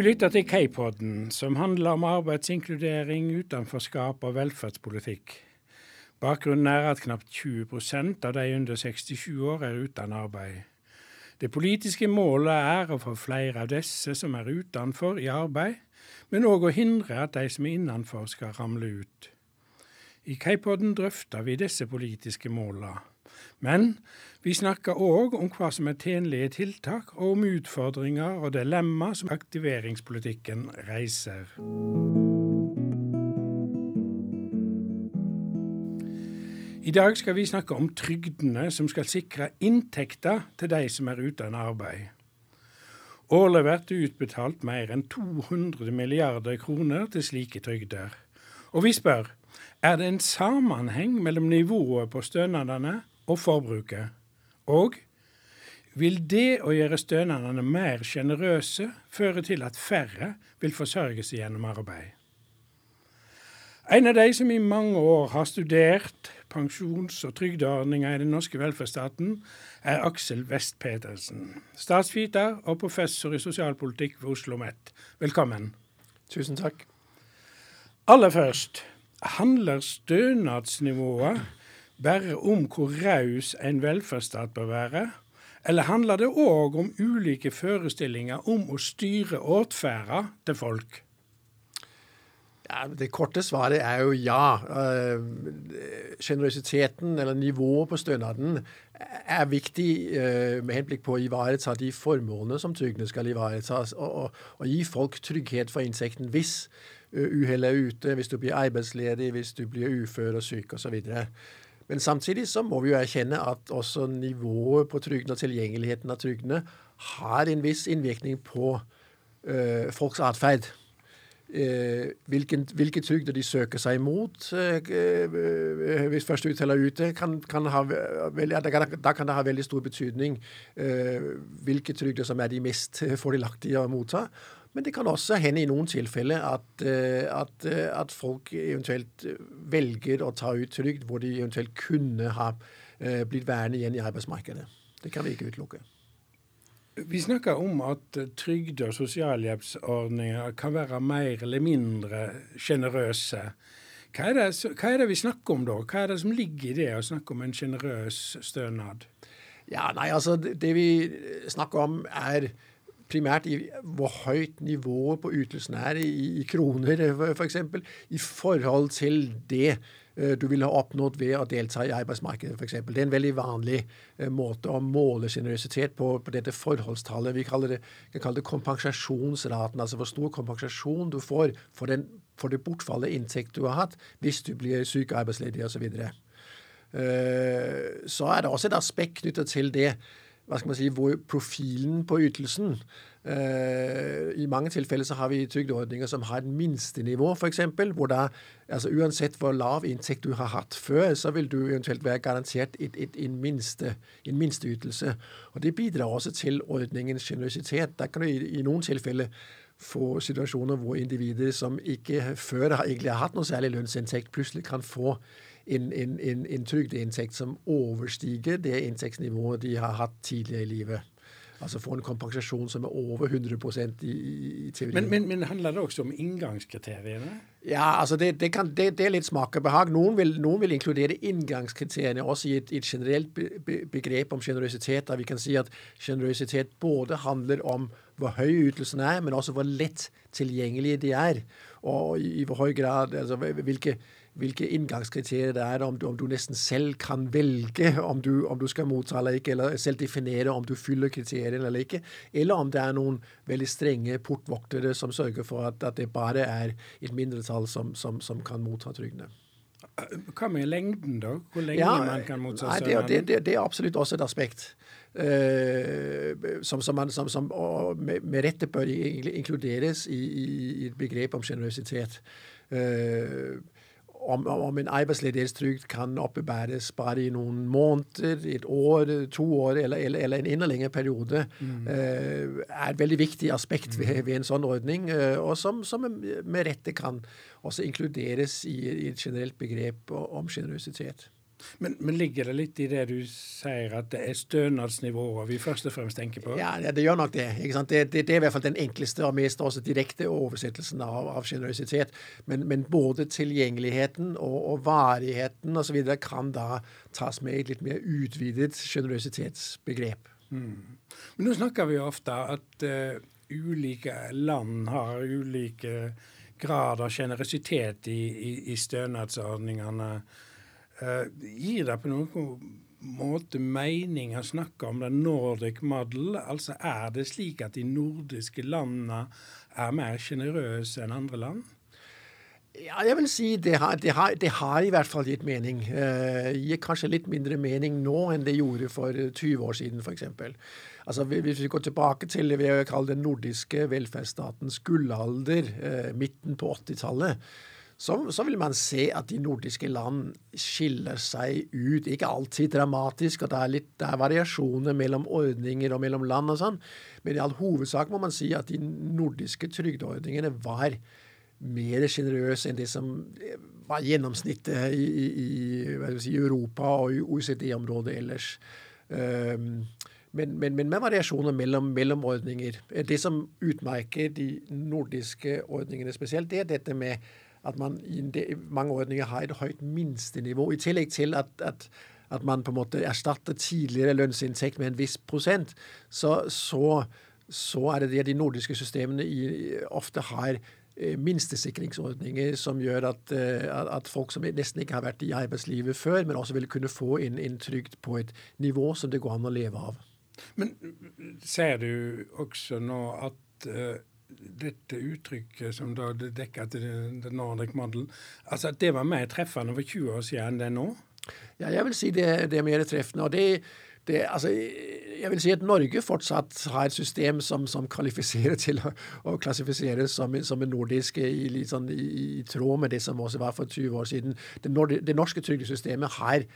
Du lytter til K-podden, som handler om arbeidsinkludering, utenforskap og velferdspolitikk. Bakgrunnen er at knapt 20% av de under 67 år er uten arbeid. Det politiske målet er å få flere av disse som er utenfor, i arbeid, men òg å hindre at de som er innenfor skal ramle ut. I K-podden drøfter vi disse politiske målene. Men vi snakker òg om hva som er tjenlige tiltak, og om utfordringer og dilemma som aktiveringspolitikken reiser. I dag skal vi snakke om trygdene som skal sikre inntekter til de som er uten arbeid. Årlig blir det utbetalt mer enn 200 milliarder kroner til slike trygder. Og vi spør er det en sammenheng mellom nivået på stønadene og forbruket? Og vil det å gjøre stønadene mer sjenerøse føre til at færre vil forsørge seg gjennom arbeid? En av de som i mange år har studert pensjons- og trygdeordninger i den norske velferdsstaten, er Aksel West Petersen. Statsviter og professor i sosialpolitikk ved Oslo OsloMet. Velkommen. Tusen takk. Aller først, handler stønadsnivået bare om hvor raus en velferdsstat bør være? Eller handler det òg om ulike forestillinger om å styre atferden til folk? Ja, det korte svaret er jo ja. Sjenerøsiteten, uh, eller nivået på stønaden, er viktig uh, med henblikk på å ivareta de formålene som trygdene skal ivareta. Og, gi folk trygghet for insekten hvis uh, uhellet er ute, hvis du blir arbeidsledig, hvis du blir ufør og syk osv. Men samtidig så må vi jo erkjenne at også nivået på trygdene og tilgjengeligheten av trygdene har en viss innvirkning på øh, folks atferd. Eh, hvilken, hvilke trygder de søker seg imot eh, hvis første uttaler er ute, kan, kan ha, vel, da, da, kan det ha veldig stor betydning eh, hvilke trygder som er de mest fordelaktige å motta. Men det kan også hende i noen tilfeller at, eh, at, eh, at, folk eventuelt velger å ta ut trygd hvor de eventuelt kunne ha eh, blitt værende igjen i arbeidsmarkedet. Det kan vi ikke utelukke. Vi snakker om at trygde- og sosialhjelpsordninger kan være mer eller mindre sjenerøse. Hva, hva, er det vi snakker om da? Hva er det som ligger i det å snakke om en sjenerøs stønad? Ja, nei, altså Det vi snakker om, er primært i hvor høyt nivået på ytelsen er i, i kroner, f.eks., for i forhold til det eh, du ville ha oppnådd ved å delta i arbeidsmarkedet, f.eks. Det er en veldig vanlig uh, måte å måle generøsitet på, på dette forholdstallet. Vi kaller det, kan kalle det kompensasjonsraten, altså hvor stor kompensasjon du får for, den, for det bortfallet inntekt du har hatt hvis du blir syk, arbeidsledig osv. Så, videre. så er det også et aspekt knyttet til det hva skal man si, hvor profilen på ytelsen. eh, I mange tilfeller så har vi trygdeordninger som har et minstenivå, f.eks. Hvor da, altså uansett hvor lav inntekt du har hatt før, så vil du eventuelt være garantert et, et, en, minste, en minsteytelse. Og Det bidrar også til ordningens sjenerøsitet. Da kan du i, i noen tilfeller få situasjoner hvor individer som ikke før har egentlig har hatt noe særlig lønnsinntekt, plutselig kan få en, en, en, en trygdeinntekt som overstiger det inntektsnivået de har hatt tidligere i livet. Altså få en kompensasjon som er over 100 i, i teorien. Men, men, men, handler det også om inngangskriteriene? Ja, altså det, det, kan, det, det er litt smak og behag. Noen vil, noen vil, inkludere inngangskriteriene også i et, et generelt be, be, begrep om sjenerøsitet. Vi kan si at sjenerøsitet både handler om hvor høy ytelsen er, men også hvor lett tilgjengelige de er. Og i, i hvor høy grad altså hvilke hvilke inngangskriterier det er, om du, om du nesten selv kan velge om du, om du, skal motta eller ikke, eller selv definere om du fyller kriteriene eller ikke, eller om det er noen veldig strenge portvoktere som sørger for at, at det bare er et mindretall som, som, som kan motta trygdene. Hva med lengden, da? Hvor lenge ja, man kan motta stønaden? Det, det, det, er absolutt også et aspekt. Uh, som, som, man, som, som med, med, rette bør inkluderes i, i, i et begrep om sjenerøsitet. Uh, om, om en arbeidsledighetstrygd kan oppebæres bare i noen måneder, et år, to år eller, eller, eller en enda lengre periode, mm. uh, er et veldig viktig aspekt ved, ved en sånn ordning, uh, og som, som, med rette kan også inkluderes i, i et generelt begrep om sjenerøsitet. Men, men, ligger det litt i det du sier, at det er stønadsnivået vi først og fremst tenker på? Ja, det, gjør nok det. Det, det, det, er i hvert fall den enkleste og mest også direkte oversettelsen av, av generøsitet. Men, men, både tilgjengeligheten og, og varigheten osv. kan da tas med i et litt mer utvidet generøsitetsbegrep. Mm. Men nå snakker vi ofte at uh, ulike land har ulike grad av generøsitet i, i, i stønadsordningene. Uh, gir det på noen måte mening å snakke om den Nordic model? Altså Er det slik at de nordiske landene er mer sjenerøse enn andre land? Ja, jeg vil si det har, det har, det har i hvert fall gitt mening. Eh, gir kanskje litt mindre mening nå enn det gjorde for 20 år siden, f.eks. Altså, hvis vi går tilbake til det vi kaller den nordiske velferdsstatens gullalder, eh, midten på 80-tallet, så, så, vil man se at de nordiske land skiller seg ut. Ikke alltid dramatisk, og det er, litt, det er variasjoner mellom ordninger og mellom land og sånn, men i all hovedsak må man si at de nordiske trygdeordningene var mer sjenerøse enn det som var gjennomsnittet i, i, i si, Europa og i OECD-området ellers. Um, men, men, men, med variasjoner mellom, mellom, ordninger. Det som utmerker de nordiske ordningene spesielt, det er dette med at man i mange ordninger har et høyt minstenivå. I tillegg til at, at, at man på en måte erstatter tidligere lønnsinntekt med en viss prosent, så, så, så er det det de nordiske systemene i, ofte har Eh, minstesikringsordninger som gjør at, eh, at, folk som nesten ikke har vært i arbeidslivet før, men også vil kunne få en, en på et nivå som det går an å leve av. Men ser du også nå at uh, dette uttrykket som da dekker til den Nordic model, altså at det var mer treffende for 20 år siden enn det er nå? Ja, jeg vil si det, det er mer treffende. og det det, altså, jeg vil si at Norge fortsatt har et system som, som kvalifiserer til å, å klassifiseres som, som en nordisk i, sånn, i, i, tråd med det som også var for 20 år siden. Det, det norske trygdesystemet har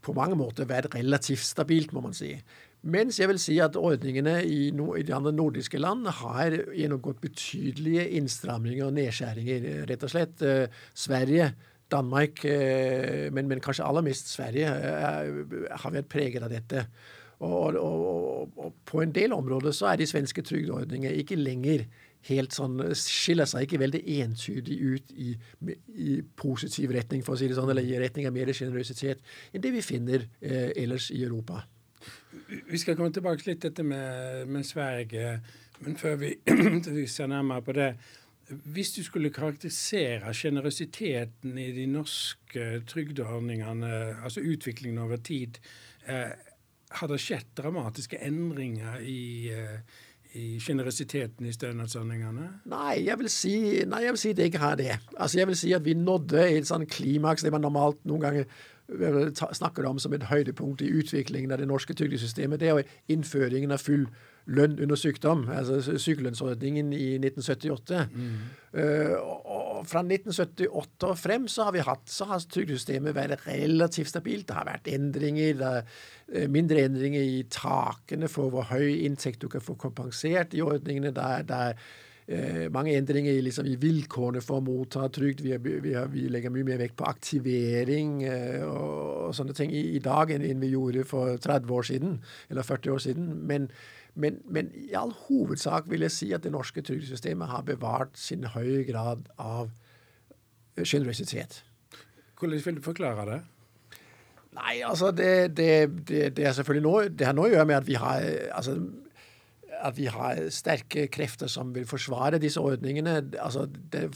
på mange måter vært relativt stabilt, må man si. Mens jeg vil si at ordningene i, no, i de andre nordiske land har gjennomgått betydelige innstramninger og nedskjæringer. Rett og slett eh, Sverige Danmark, eh, men, men, kanskje aller mest Sverige, eh, har vært preget av dette. Og, og, og, og, på en del områder så er de svenske trygdeordningene ikke lenger helt sånn Skiller seg ikke veldig entydig ut i, i, positiv retning, for å si det sånn, eller i retning av mer sjenerøsitet enn det vi finner eh, ellers i Europa. Vi skal komme tilbake litt til dette med, med Sverige, men før vi, vi ser nærmere på det hvis du skulle karakterisere sjenerøsiteten i de norske trygdeordningene, altså utviklingen over tid, eh, har det skjedd dramatiske endringer i eh, i sjenerøsiteten i stønadsordningene? Nei, jeg vil si, nei, jeg vil si det ikke har det. Altså, jeg vil si at vi nådde et sånn klimaks, det man normalt noen ganger snakker om som et høydepunkt i utviklingen av det norske trygdesystemet. Det er jo innføringen av full lønn under sykdom, altså sykelønnsordningen i 1978. Mm. Uh, og fra 1978 og frem så har vi hatt, så har trygdesystemet vært relativt stabilt. Det har vært endringer, det er mindre endringer i takene for hvor høy inntekt du kan få kompensert i ordningene. der, der mange endringer i, liksom, i, vilkårene for å motta trygd. Vi, vi, vi, legger mye mer vekt på aktivering og, og, sånne ting i, i dag enn, enn vi gjorde for 30 år siden, eller 40 år siden. Men men, men, i all hovedsak vil jeg si at det norske trygdesystemet har bevart sin høye grad av sjenerøsitet. Hvordan vil du forklare det? Nei, altså det, det, det, det er selvfølgelig noe, det har noe å gjøre med at vi har altså, at vi har sterke krefter som vil forsvare disse ordningene. Altså, det,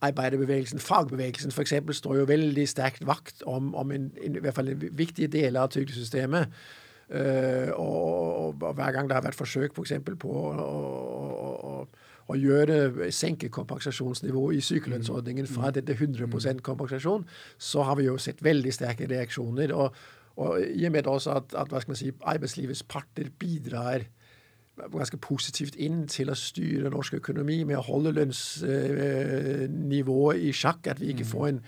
arbeiderbevegelsen, fagbevegelsen f.eks., står jo veldig sterkt vakt om, om en, i hvert fall en viktig del av trygdesystemet. Uh, og, og, hver gang det har vært forsøk f.eks. For på å, å, gjøre, senke kompensasjonsnivået i sykelønnsordningen fra mm. dette 100% kompensasjon, så har vi jo sett veldig sterke reaksjoner. Og, og i og med også at, at hva skal man si, arbeidslivets parter bidrar ganske positivt inn til å styre norsk økonomi med å holde lønnsnivået i sjakk, at vi ikke mm. får en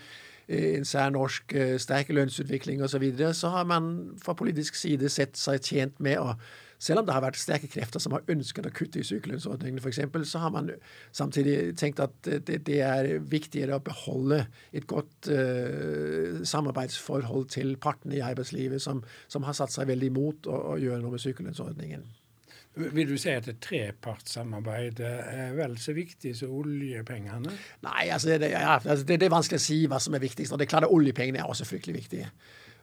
en særnorsk uh, sterk lønnsutvikling osv., så, videre, så har man fra politisk side sett seg tjent med å selv om det har vært sterke krefter som har ønsket å kutte i sykelønnsordningen f.eks., så har man samtidig tenkt at det, det, er viktigere å beholde et godt uh, samarbeidsforhold til partene i arbeidslivet, som, som, har satt seg veldig imot å, å gjøre noe med sykelønnsordningen. Vil du si at et trepartssamarbeid er vel så viktig som oljepengene? Nei, altså det, altså det, det, er vanskelig å si hva som er viktigst. og det er klart Oljepengene er også fryktelig viktige.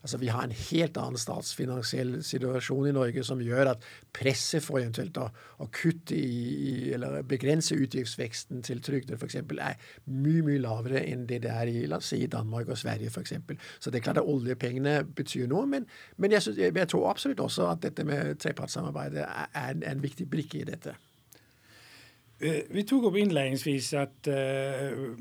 Altså, Vi har en helt annen statsfinansiell situasjon i Norge som gjør at presset for eventuelt å, å kutte i, eller begrense utgiftsveksten til trygder f.eks. er mye mye lavere enn det det er i la oss si, Danmark og Sverige f.eks. Så det er klart at oljepengene betyr noe. Men, men jeg, synes, jeg, tror absolutt også at dette med trepartssamarbeidet er, er en viktig brikke i dette. Eh, vi tok opp innledningsvis at uh,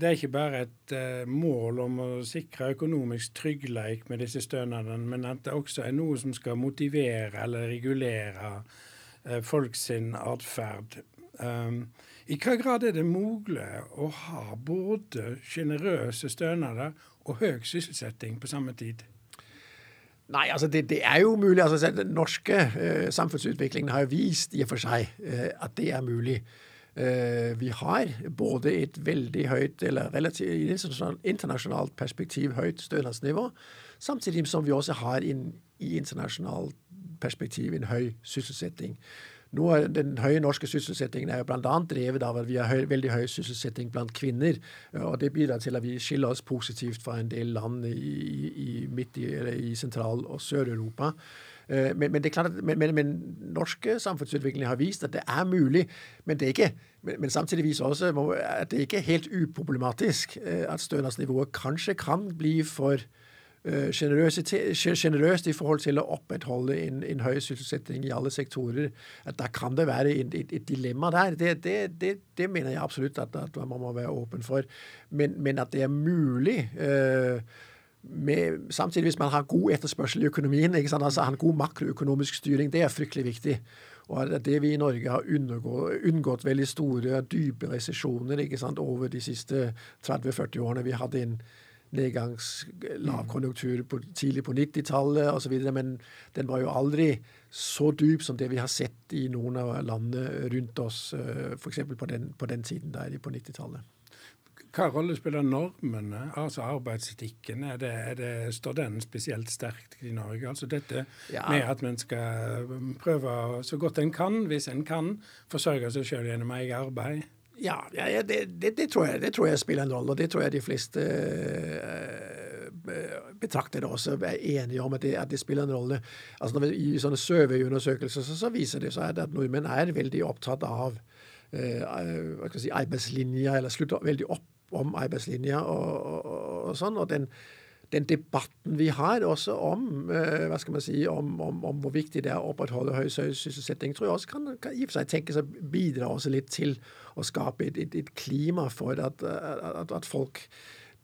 det er ikke bare et mål om å sikre økonomisk trygghet med disse stønadene, men at det også er noe som skal motivere eller regulere folk sin atferd. I hva grad er det mulig å ha både sjenerøse stønader og høy sysselsetting på samme tid? Nei, altså det, det, er jo mulig. altså Den norske eh, samfunnsutviklingen har vist i og for seg eh, at det er mulig. Eh, vi har både et veldig høyt, eller relativt internasjonalt perspektiv høyt stønadsnivå, samtidig som vi også har in, i internasjonalt perspektiv en høy sysselsetting. Nå er Den høye norske sysselsettingen er jo bl.a. drevet av at vi har høy, veldig høy sysselsetting blant kvinner. og Det bidrar til at vi skiller oss positivt fra en del land i, i midt i, i Sentral- og Sør-Europa. Eh, men, men, det er klart at, men, men, norske samfunnsutvikling har vist at det er mulig. Men, det er ikke, men, samtidig viser også at det ikke er helt uproblematisk eh, at stønadsnivået kanskje kan bli for sjenerøst i forhold til å opprettholde en, en, høy sysselsetting i alle sektorer. At Da kan det være et, et, et dilemma der. Det, det, det, det, mener jeg absolutt at, at, man må være åpen for. Men, men at det er mulig uh, med, samtidig hvis man har god etterspørsel i økonomien, ikke sant? altså har en god makroøkonomisk styring, det er fryktelig viktig. Og at det vi i Norge har unngått, unngått veldig store, dype resesjoner over de siste 30-40 årene. Vi hadde en nedgangslavkonjunktur på, tidlig på 90-tallet osv. Men den var jo aldri så dyp som det vi har sett i noen av landene rundt oss, eh, f.eks. På, den, på den tiden der på 90-tallet. Hva rolle spiller normene, altså arbeidsetikken? Er det, er det, står den spesielt sterkt i Norge? Altså dette ja. med at man skal prøve så godt en kan, hvis en kan, forsørge seg selv gjennom eget arbeid? Ja, ja det, det, det, tror jeg, det, tror jeg, spiller en rolle. Og det tror jeg de fleste uh, betraktere også er enige om at det, at spiller en rolle. Altså vi, I sånne surveyundersøkelser så, så viser det seg at nordmenn er veldig opptatt av uh, si, arbeidslinja, eller slutter veldig opp om arbeidslinja og, og, og, sånn. og den den debatten vi har også om hva skal man si, om, om, om, hvor viktig det er å opprettholde høy sysselsetting, tror jeg også kan, kan i og for seg tenkes å bidra også litt til å skape et, et, et klima for at, at, at, folk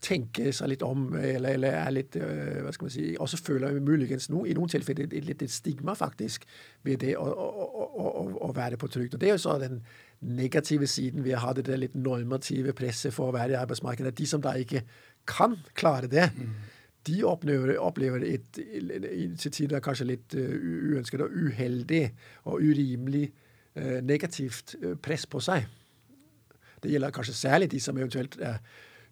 tenker seg litt om, eller, eller er litt øh, hva skal man si, Også føler muligens no, i noen tilfeller et, et stigma faktisk ved det å, å, å, å være på trygd. Og Det er jo så den negative siden ved å ha det der litt normative presset for å være i arbeidsmarkedet. De som da ikke kan klare det, mm. de opplever, opplever et, til tider kanskje litt uh, uønsket og uheldig og urimelig uh, negativt uh, press på seg. Det gjelder kanskje særlig de som eventuelt er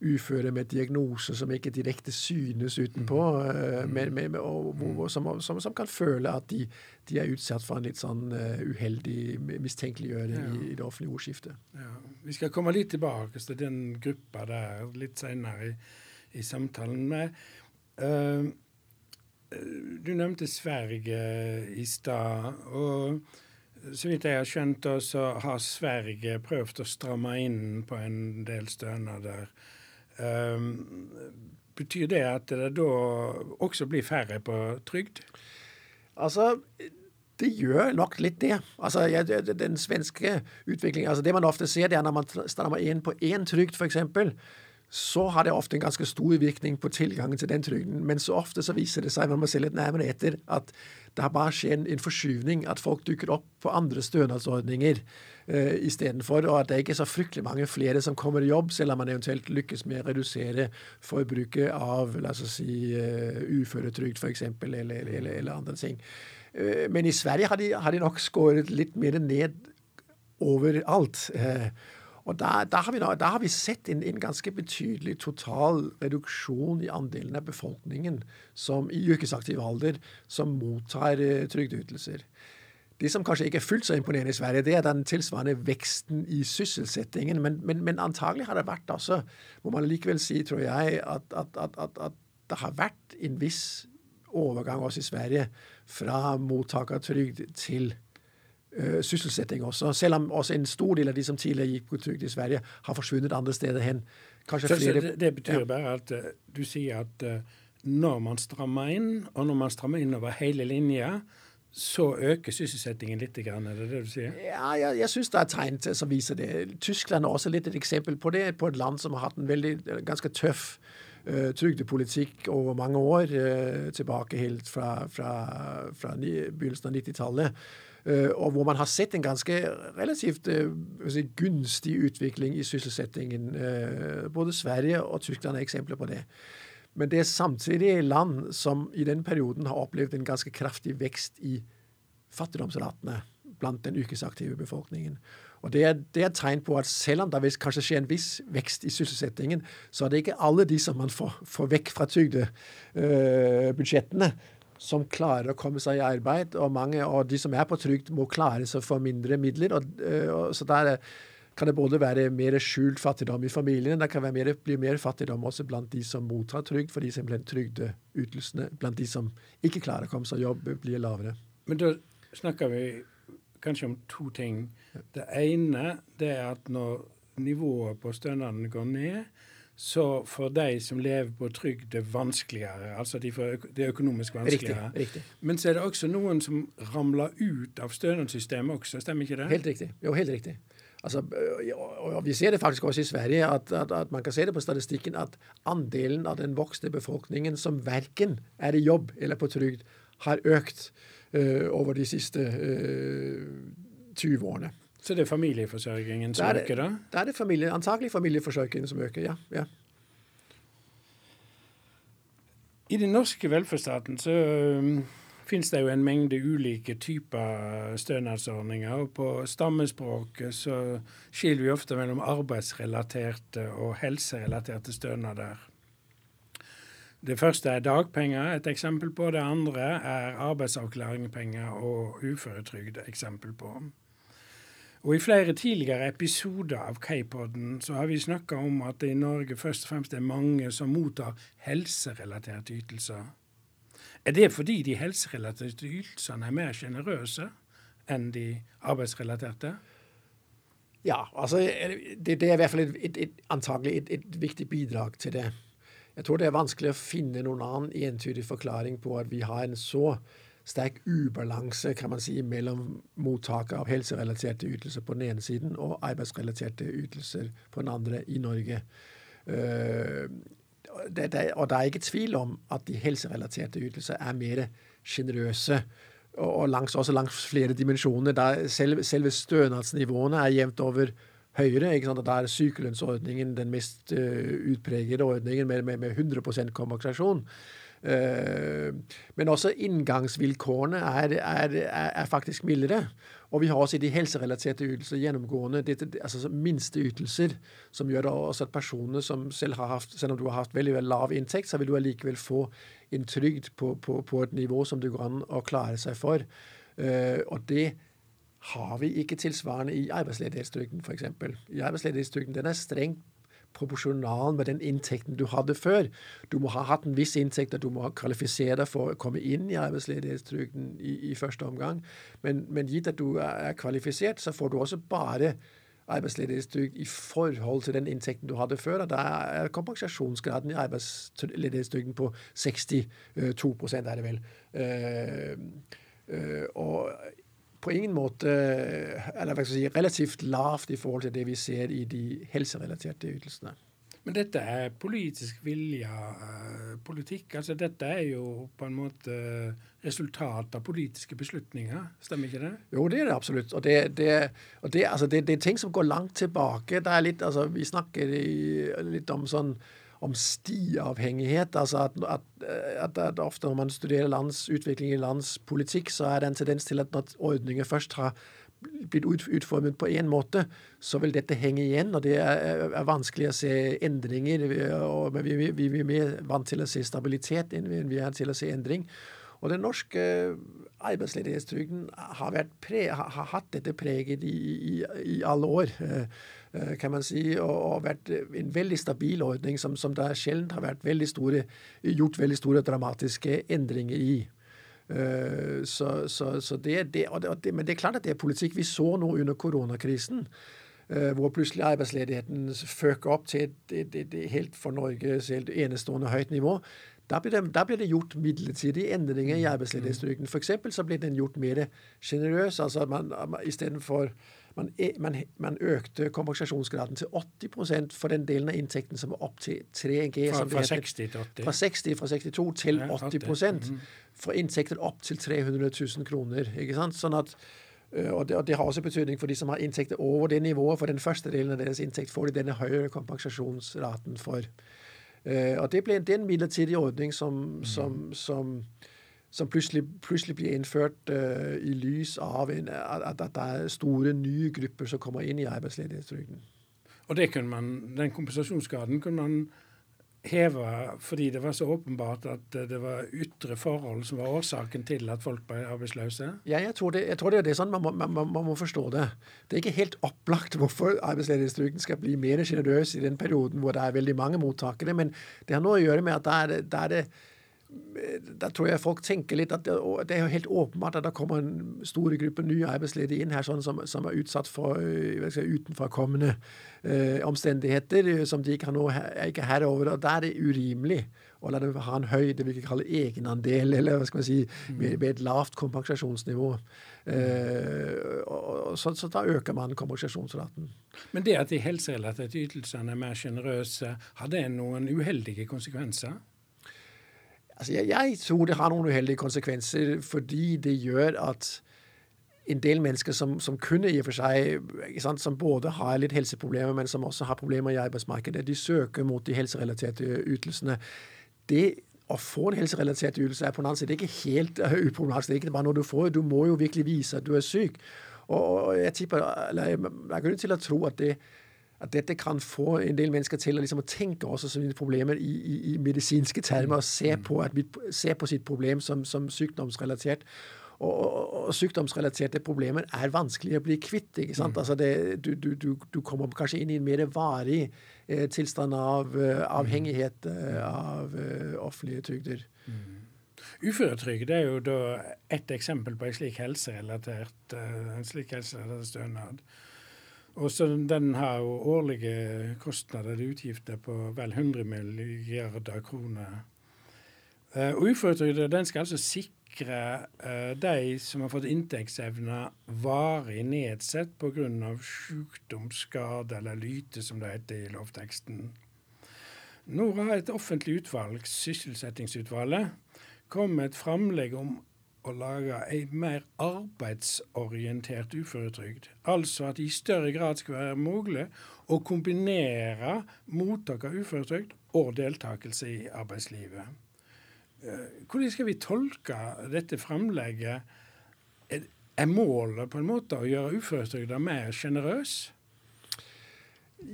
uføre med diagnoser som ikke direkte synes utenpå, uh, med, med, og, og, som, som, som, kan føle at de, de, er utsatt for en litt sånn uh, uheldig mistenkeliggjøring ja. i, i, det offentlige ordskiftet. Ja. Vi skal komme litt tilbake til den gruppa der litt senere i, i samtalen. med uh, du nevnte Sverige i stad. og så vidt jeg har skjønt, så har Sverige prøvd å stramme inn på en del stønader. Um, betyr det at det da også blir færre på trygd? Altså, det gjør nok litt det. Altså, Den svenske utviklingen altså Det man ofte ser, det er når man strammer inn på én trygd, f.eks så har det ofte en ganske stor virkning på tilgangen til den trygden. Men så ofte så viser det seg man må se litt nærmere etter, at det har bare skjedd en forskyvning. At folk dukker opp på andre stønadsordninger uh, istedenfor. Og at det ikke er så fryktelig mange flere som kommer i jobb, selv om man eventuelt lykkes med å redusere forbruket av la oss si, uh, uføretrygd f.eks., eller, eller, eller, andre ting. Uh, men i Sverige har de, har de nok skåret litt mer ned overalt. Eh, og da, da, har, vi, da har, vi, sett en, en, ganske betydelig total reduksjon i andelen av befolkningen som i yrkesaktiv alder som mottar uh, trygdeytelser. Det som kanskje ikke er fullt så imponerende i Sverige, det er den tilsvarende veksten i sysselsettingen. Men, men, men antagelig har det vært også, må man likevel si, tror jeg, at, at, at, at det har vært en viss overgang også i Sverige fra mottakertrygd til sysselsetting også. Selv om også en stor del av de som tidligere gikk på trygd i Sverige, har forsvunnet andre steder hen. Kanskje så, flere, så det, betyr ja. bare at uh, du sier at uh, når man strammer inn, og når man strammer inn over hele linja, så øker sysselsettingen litt, er det det du sier? Ja, jeg, jeg syns det er tegn som viser det. Tyskland er også litt et eksempel på det, på et land som har hatt en veldig, ganske tøff uh, trygdepolitikk over mange år, uh, tilbake helt fra, fra, fra begynnelsen av 90-tallet. Uh, og hvor man har sett en ganske relativt si, gunstig utvikling i sysselsettingen. både Sverige og Tyskland er eksempler på det. Men det er samtidig land som i den perioden har opplevd en ganske kraftig vekst i fattigdomsratene blant den yrkesaktive befolkningen. Og det er, det er et tegn på at selv om det kanskje skjer en viss vekst i sysselsettingen, så er det ikke alle de som man får, får vekk fra trygdebudsjettene, øh, som klarer å komme seg i arbeid. Og mange av de som er på trygd, må klare seg for mindre midler. Og, øh, og, så der er kan det både være mer skjult fattigdom i familien, det kan mer, bli mer fattigdom også blant de som mottar trygd, fordi simpelthen trygdeytelsene blant de som ikke klarer å komme seg i jobb, blir lavere. Men da snakker vi kanskje om to ting. Det ene det er at når nivået på stønaden går ned, så for de som lever på trygd, det vanskeligere. Altså de får det er økonomisk vanskeligere. Riktig, riktig. Men så er det også noen som ramler ut av stønadssystemet også, stemmer ikke det? Helt riktig. Jo, helt riktig. Altså, og Vi ser det faktisk også i Sverige, at, at, at, man kan se det på statistikken at andelen av den voksne befolkningen som verken er i jobb eller på trygd, har økt uh, over de siste uh, 20 årene. Så det er familieforsørgingen som øker, da? Da er det familie, antakelig familieforsørgingen som øker, ja. ja. I den norske velferdsstaten så finnes det jo en mengde ulike typer stønadsordninger. og På stammespråket så skiller vi ofte mellom arbeidsrelaterte og helserelaterte stønader. Det første er dagpenger, et eksempel på. Det andre er arbeidsavklaringspenger og uføretrygd, eksempel på. Og I flere tidligere episoder av K-poden så har vi snakka om at det i Norge først og fremst er mange som mottar helserelaterte ytelser. Er det fordi de helserelaterte ytelsene er mer sjenerøse enn de arbeidsrelaterte? Ja, altså det, det er i hvert fall et, et, et, antagelig et, et, viktig bidrag til det. Jeg tror det er vanskelig å finne noen annen entydig forklaring på at vi har en så sterk ubalanse kan man si, mellom mottaket av helserelaterte ytelser på den ene siden og arbeidsrelaterte ytelser på den andre i Norge. Uh, det, det, og det er ikke tvil om at de helserelaterte ytelser er mer sjenerøse. Og, langs, også langs flere dimensjoner. Der selv, selve stønadsnivåene er jevnt over høyere. ikke sant? Og Da er sykelønnsordningen den mest uh, utpregede ordningen med, med, med 100 kompensasjon. Uh, men også inngangsvilkårene er, er, er, faktisk mildere. Og vi har også i de helserelaterte ytelser gjennomgående altså altså minsteytelser, som gjør det også at personer som selv har hatt, selv om du har hatt veldig, veldig lav inntekt, så vil du allikevel få en trygd på, på, på, et nivå som det går an å klare seg for. Uh, og det har vi ikke tilsvarende i arbeidsledighetstrygden, f.eks. I arbeidsledighetstrygden den er strengt proporsjonal med den inntekten du hadde før. Du må ha hatt en viss inntekt, og du må kvalifisere deg for å komme inn i arbeidsledighetstrygden i, i første omgang. Men, men, gitt at du er kvalifisert, så får du også bare arbeidsledighetstrygd i forhold til den inntekten du hadde før. og Da er kompensasjonsgraden i arbeidsledighetstrygden på 62 er det vel. Uh, uh, og på ingen måte eller hva skal jeg si, relativt lavt i forhold til det vi ser i de helserelaterte ytelsene. Men dette er politisk vilja uh, politikk. altså Dette er jo på en måte resultat av politiske beslutninger, stemmer ikke det? Jo, det er det absolutt. Og det, det, og det, altså det, det er ting som går langt tilbake. Det er litt, altså Vi snakker litt om sånn om stiavhengighet. altså at, at, at, at, ofte når man studerer lands utvikling i lands politikk, så er det en tendens til at når ordninger først har blitt utformet på én måte, så vil dette henge igjen. og Det er, er vanskelig å se endringer. og Vi, vi, vi, vi er mer vant til å se stabilitet enn vi er til å se endring. Og den norske arbeidsledighetstrygden har, pre, har, har, hatt dette preget i, i, i alle år, eh, eh, kan man si, og, og vært en veldig stabil ordning som, som det sjelden har vært veldig store, gjort veldig store dramatiske endringer i. Eh, så, så, så det, det, det, men det er klart at det er politikk. Vi så nå under koronakrisen hvor plutselig arbeidsledigheten føk opp til et, et, et, helt for Norge helt enestående høyt nivå. Da blir, det, blir det gjort midlertidige endringer i mm. arbeidsledighetstrygden. F.eks. så blir den gjort mer sjenerøs. Altså at man, istedenfor man, e, man, man økte kompensasjonsgraden til 80% for den delen av inntekten som var opp til 3G. Fra, fra 60 til 80? Fra 60 fra 62 til ja, 80 mm. For inntekter opp til 300 000 kroner. ikke sant? Sånn at og det, og det, har også betydning for de som har inntekter over det nivået. For den første delen av deres inntekt får de denne høyere kompensasjonsraten for. Og det ble det er en midlertidig ordning som, mm. som, som, som plutselig, plutselig, blir innført uh, i lys av en, at, at, det er store, nye grupper som kommer inn i arbeidsledighetstrygden. Og det kunne man, den kompensasjonsgraden kunne man heve fordi det var så åpenbart at det var ytre forhold som var årsaken til at folk ble arbeidsløse? Ja, jeg tror det, jeg tror det er det sånn man må, man, man må, forstå det. Det er ikke helt opplagt hvorfor arbeidsledighetstrygden skal bli mer sjenerøs i den perioden hvor det er veldig mange mottakere, men det har noe å gjøre med at da er det, det, er det da tror jeg folk tenker litt at det, det, er jo helt åpenbart at det kommer en stor gruppe nye arbeidsledige inn her sånn som, som, er utsatt for si, utenforkommende eh, omstendigheter eh, som de ikke har noe, ikke herre over. og Da er det urimelig å la dem ha en høy det vi kan kalle egenandel, eller hva skal man si, med, med et lavt kompensasjonsnivå. Eh, og, og, så, så, da øker man kompensasjonsraten. Men det at de helserelaterte ytelsene er mer sjenerøse, har det noen uheldige konsekvenser? Altså, jeg, jeg, tror det har noen uheldige konsekvenser, fordi det gjør at en del mennesker som, som kunne i og for seg sant, Som både har litt helseproblemer, men som også har problemer i arbeidsmarkedet, de søker mot de helserelaterte ytelsene. Det å få en helserelatert ytelse er på den annen side ikke helt uh, uproblematisk. Det er ikke bare noe du får. Du må jo virkelig vise at du er syk. Og, og jeg tipper, eller jeg, jeg har grunn til å tro at det at dette kan få en del mennesker til å, liksom, å tenke også sine problemer i, i, i, medisinske termer, og se mm. på, at, se på sitt problem som, som sykdomsrelatert. Og, og, og, sykdomsrelaterte problemer er vanskelig å bli kvitt. ikke sant? Mm. Altså det, du, du, du, du, kommer kanskje inn i en mer varig eh, tilstand av uh, avhengighet uh, av uh, offentlige trygder. Mm. Uføretrygd er jo da ett eksempel på en slik helserelatert, en slik helserelatert stønad. Og så Den har årlige kostnader og utgifter på vel 100 milliarder kroner. Uh, den skal altså sikre uh, de som har fått inntektsevne varig nedsatt pga. sykdom, skade eller lyte, som det heter i lovteksten. Nå har et offentlig utvalg, Sysselsettingsutvalget, kommet et framlegg om å lage ei mer arbeidsorientert uføretrygd. Altså at det i større grad skal være mulig å kombinere mottak av uføretrygd og deltakelse i arbeidslivet. Eh, hvordan skal vi tolke dette framlegget? Er målet på en måte å gjøre uføretrygda mer sjenerøs?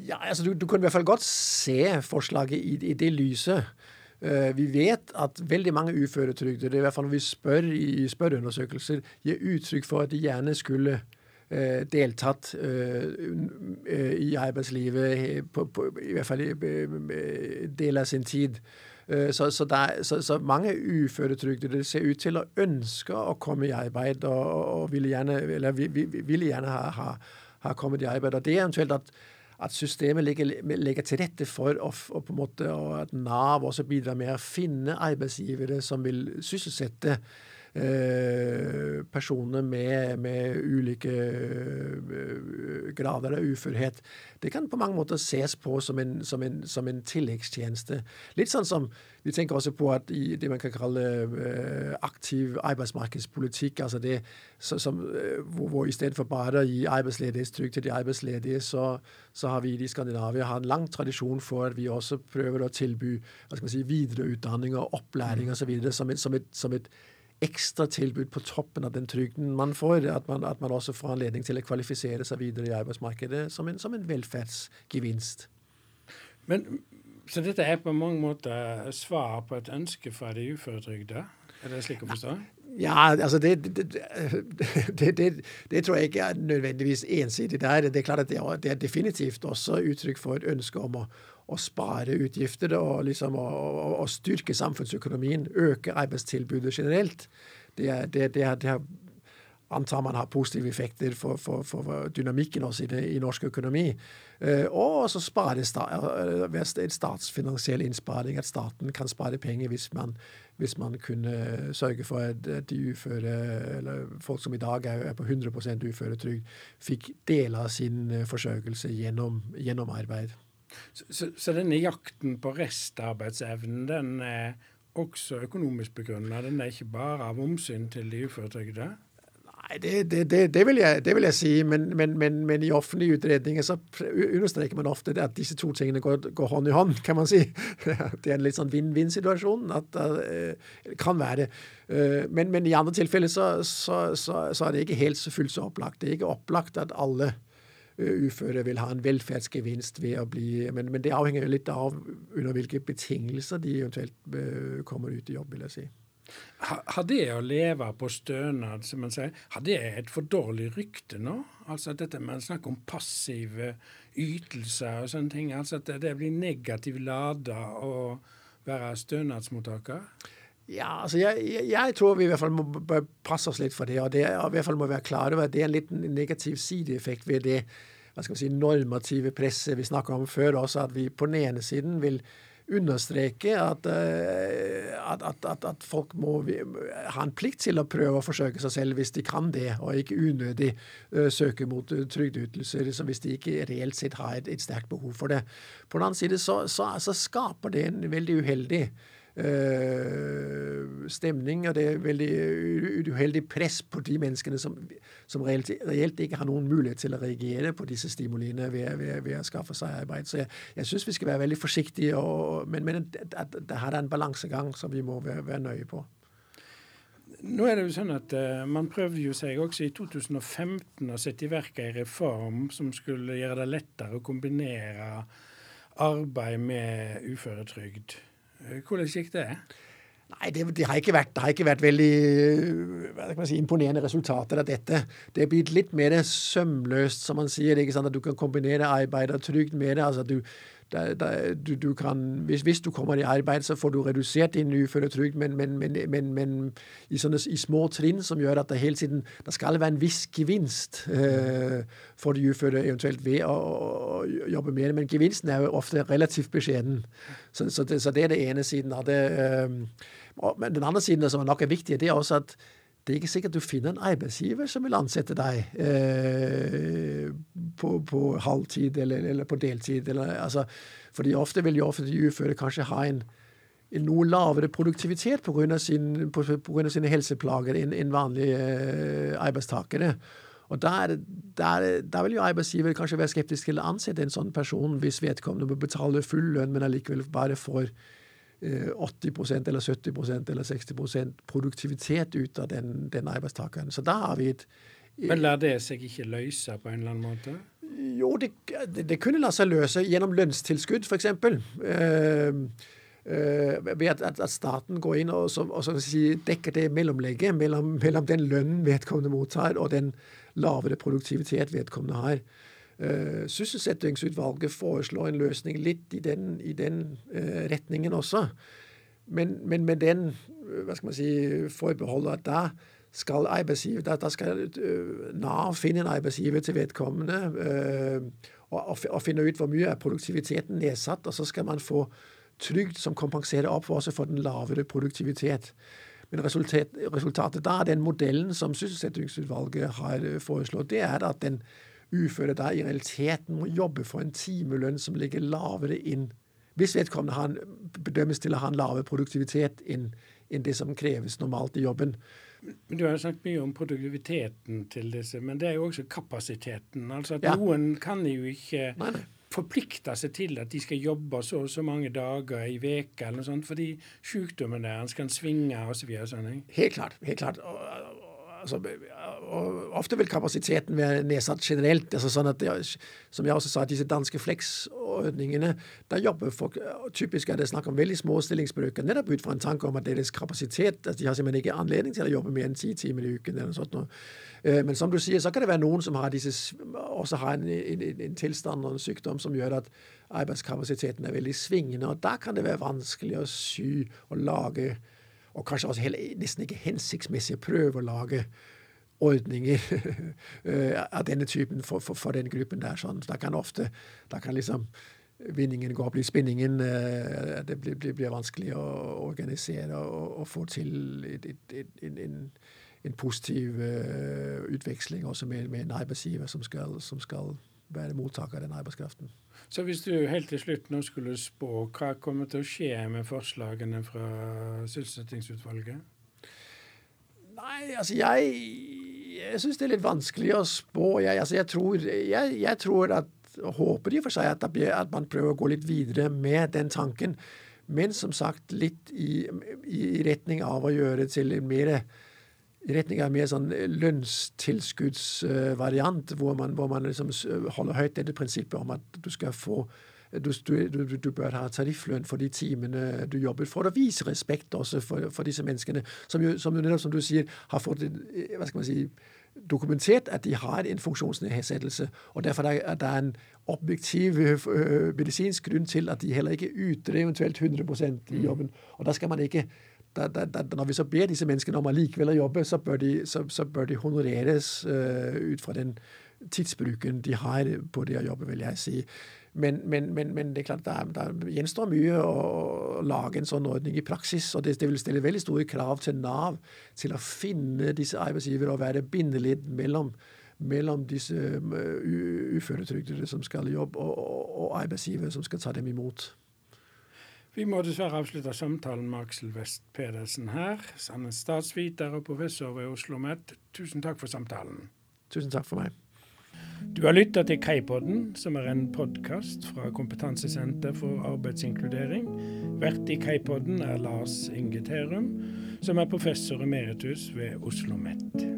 Ja, altså du, du kunne i hvert fall godt se forslaget i, i det lyset. Eh, vi vet at veldig mange uføretrygdede, i hvert fall når vi spør i spørreundersøkelser, gir uttrykk for at de gjerne skulle eh, deltatt eh, i arbeidslivet, i hvert fall del av sin tid. Så, så, der, så, så mange uføretrygdede ser ut til å ønske å komme i arbeid, og, og ville gjerne, eller ville gjerne ha, ha, ha kommet i arbeid. Og det er eventuelt at at systemet legger, legger, til rette for og, og på en måte, og at Nav også bidrar med å finne arbeidsgivere som vil sysselsette eh, personer med, med ulike grader av uførhet. Det kan på mange måter ses på som en, som en, som en tilleggstjeneste. Litt sånn som vi tenker også på at i det man kan kalle uh, aktiv arbeidsmarkedspolitikk, altså det som, uh, hvor, hvor istedenfor bare å gi arbeidsledighetstrygd til de arbeidsledige, så, så, har vi i Skandinavia har en lang tradisjon for at vi også prøver å tilby hva skal man si, videreutdanning og opplæring osv. Som, et, som, et, som et ekstra tilbud på toppen av den trygden man får. At man, at man også får anledning til å kvalifisere seg videre i arbeidsmarkedet som en, som en velferdsgevinst. Men så dette er på mange måter svar på et ønske fra de uføretrygda? Er det slik å forstå? Ja, altså det, det, det, det, tror jeg ikke er nødvendigvis ensidig der. Det er klart at det er, definitivt også uttrykk for et ønske om å, å spare utgifter og liksom å, å, å, styrke samfunnsøkonomien, øke arbeidstilbudet generelt. Det, det, det, er, antar man har positive effekter for, for, for dynamikken også i, det, i norsk økonomi. Uh, og også spare uh, en statsfinansiell innsparing, at staten kan spare penger hvis man, hvis man kunne sørge for at de uføre, eller folk som i dag er, på 100% uføretrygd, fikk deler av sin uh, forsørgelse gjennom, gjennom arbeid. Så, så, så, denne jakten på restarbeidsevnen, den er også økonomisk begrunnet? Den er ikke bare av omsyn til de uføretrygda? Nei, det, det, det, det, vil jeg, det, vil jeg, si. Men, men, men, men, i offentlige utredninger så understreker man ofte at disse to tingene går, går, hånd i hånd, kan man si. Det er en litt sånn vinn-vinn-situasjon. at det uh, kan være det. Uh, men, i andre tilfeller så, så, så, så, er det ikke helt så fullt så opplagt. Det er ikke opplagt at alle uføre vil ha en velferdsgevinst ved å bli Men, det avhenger litt av under hvilke betingelser de eventuelt uh, kommer ut i jobb, vil jeg si. Har det å leve på stønad, som man sier, har det et for dårlig rykte nå? Altså dette med snakk om passive ytelser og sånne ting. Altså at det blir negativt lada å være stønadsmottaker? Ja, altså jeg, jeg, jeg, tror vi i hvert fall må passe oss litt for det. Og det, og i hvert fall må være klare over at det er en liten negativ sideeffekt ved det hva skal vi si, normative presset vi snakka om før også, at vi på den ene siden vil understreke at, eh, at, at, at, folk må ha en plikt til å prøve å forsøke seg selv hvis de kan det, og ikke unødig uh, søke mot uh, trygdeytelser hvis de ikke reelt sett har et, et, sterkt behov for det. På den annen side så, så, så skaper det en veldig uheldig Uh, stemning, og det er veldig uheldig press på de menneskene som, som reelt, reelt, ikke har noen mulighet til å reagere på disse stimuliene ved, ved, ved å skaffe seg arbeid. Så jeg, jeg syns vi skal være veldig forsiktige, og, men, men det her er en balansegang som vi må være, være, nøye på. Nå er det jo sånn at uh, Man prøvde jo seg også i 2015 å sette i verk en reform som skulle gjøre det lettere å kombinere arbeid med uføretrygd. Eh, hvordan gikk det? Nei, det, det, har vært, det, har ikke vært, veldig si, imponerende resultater av dette. Det er blitt litt mer sømløst, som man sier. ikke sant, At du kan kombinere arbeid og trygd med det. altså du da, da, du, du kan, hvis, hvis, du kommer i arbeid, så får du redusert din uføretrygd, men, men, men, men, i, sånne, i, små trinn som gjør at det hele tiden det skal være en viss gevinst eh, for de uføre eventuelt ved å, å, jobbe mer. Men gevinsten er jo ofte relativt beskjeden. Så, så, det, så det, er det ene siden av det. Eh, men den andre siden som nok er viktig, det er også at det er ikke sikkert du finner en arbeidsgiver som vil ansette deg eh, på, på, halvtid eller, eller, på deltid. Eller, altså, fordi ofte vil jo offentlige uføre kanskje ha en, en noe lavere produktivitet pga. Sin, på, på sine helseplager enn en vanlige eh, arbeidstakere. Og der, der, der, vil jo arbeidsgiver kanskje være skeptisk til å ansette en sånn person hvis vedkommende må betale full lønn, men allikevel bare får 80 eh, eller 70% eller 60% produktivitet ut av den, den arbeidstakeren. Så da har vi et Men lar det seg ikke løse på en eller annen måte? Jo, det, det, kunne la seg løse gjennom lønnstilskudd, f.eks. Uh, uh, ved at, at, staten går inn og, så, og så si, dekker det mellomlegget mellom, mellom den lønnen vedkommende mottar, og den lavere produktivitet vedkommende har. Uh, sysselsettingsutvalget foreslår en løsning litt i den, i den uh, retningen også. Men, men, med den eh, hva skal man si, forbeholdet at da skal da, da skal Nav finne en arbeidsgiver til vedkommende og, og, finne ut hvor mye er produktiviteten nedsatt, og så skal man få trygd som kompenserer opp for, også for den lavere produktivitet. men resultat, resultatet da, den modellen som sysselsettingsutvalget har foreslått, det er at den uføre da i realiteten må jobbe for en timelønn som ligger lavere inn hvis vedkommende har, bedømmes til å ha en lavere produktivitet enn inn det som kreves normalt i jobben. Du har jo snakket mye om produktiviteten til disse, men det er jo også kapasiteten. Altså at ja. Noen kan jo ikke nei, nei. forplikte seg til at de skal jobbe så og så mange dager i veka eller noe sånt, fordi sykdommen deres kan svinge osv. Så sånn. Helt klart. helt klart. Og, altså, ofte vil kapasiteten være nedsatt generelt. altså sånn at Som jeg også sa, disse danske fleksordningene, der jobber folk Typisk er det snakk om veldig små stillingsbrøker, nettopp ut fra en tanke om at deres kapasitet altså De har simpelthen ikke anledning til å jobbe mer enn ti timer i uken. eller noe sånt. Eh, men som du sier, så kan det være noen som har disse, også har en, en, en tilstand og en sykdom som gjør at arbeidskapasiteten er veldig svingende. og Da kan det være vanskelig å sy og lage og kanskje også hele, nesten ikke hensiktsmessig prøve å lage ordninger eh, av denne typen for, for, for den gruppen der. Sånn. Da kan ofte da kan liksom vinningen gå opp i spinningen. Eh, det blir, blir, blir, vanskelig å organisere og, og få til et, et, et, en, en, positiv uh, utveksling også med, med, en arbeidsgiver som skal, som skal være mottaker av den arbeidskraften. Så hvis du helt til slutt nå skulle spå, hva kommer til å skje med forslagene fra sysselsettingsutvalget? Nei, altså jeg, jeg syns det er litt vanskelig å spå. Jeg, altså jeg, tror, jeg, jeg tror at håper i og for seg at, at, man prøver å gå litt videre med den tanken. Men som sagt litt i, i retning av å gjøre til en mer i retning av mer sånn lønnstilskuddsvariant, hvor man, hvor man liksom holder høyt dette prinsippet om at du skal få du, du, du, bør ha tarifflønn for de timene du jobber, for å vise respekt også for, for disse menneskene, som jo, som, som du sier, har fått hva skal man si, dokumentert at de har en funksjonsnedsettelse. og Derfor er det en objektiv medisinsk grunn til at de heller ikke yter eventuelt 100% i jobben. Og da skal man ikke da, da, da, når vi så ber disse menneskene om allikevel å jobbe, så bør de, så, så bør de honoreres uh, ut fra den tidsbruken de har på det å jobbe, vil jeg si. Men, men, men, men det er klart det, der gjenstår mye å, å, lage en sånn ordning i praksis. Og det, det, vil stille veldig store krav til Nav til å finne disse arbeidsgivere og være bindeledd mellom, mellom disse uføretrygdede som skal i jobb, og, og, og arbeidsgivere som skal ta dem imot. Vi må dessverre avslutte samtalen med Aksel West Pedersen her. Han er statsviter og professor ved Oslo OsloMet. Tusen takk for samtalen. Tusen takk for meg. Du har lytta til Kaipodden, som er en podkast fra Kompetansesenter for arbeidsinkludering. Vert i Kaipodden er Lars Inge Terum, som er professor emeritus ved Oslo OsloMet.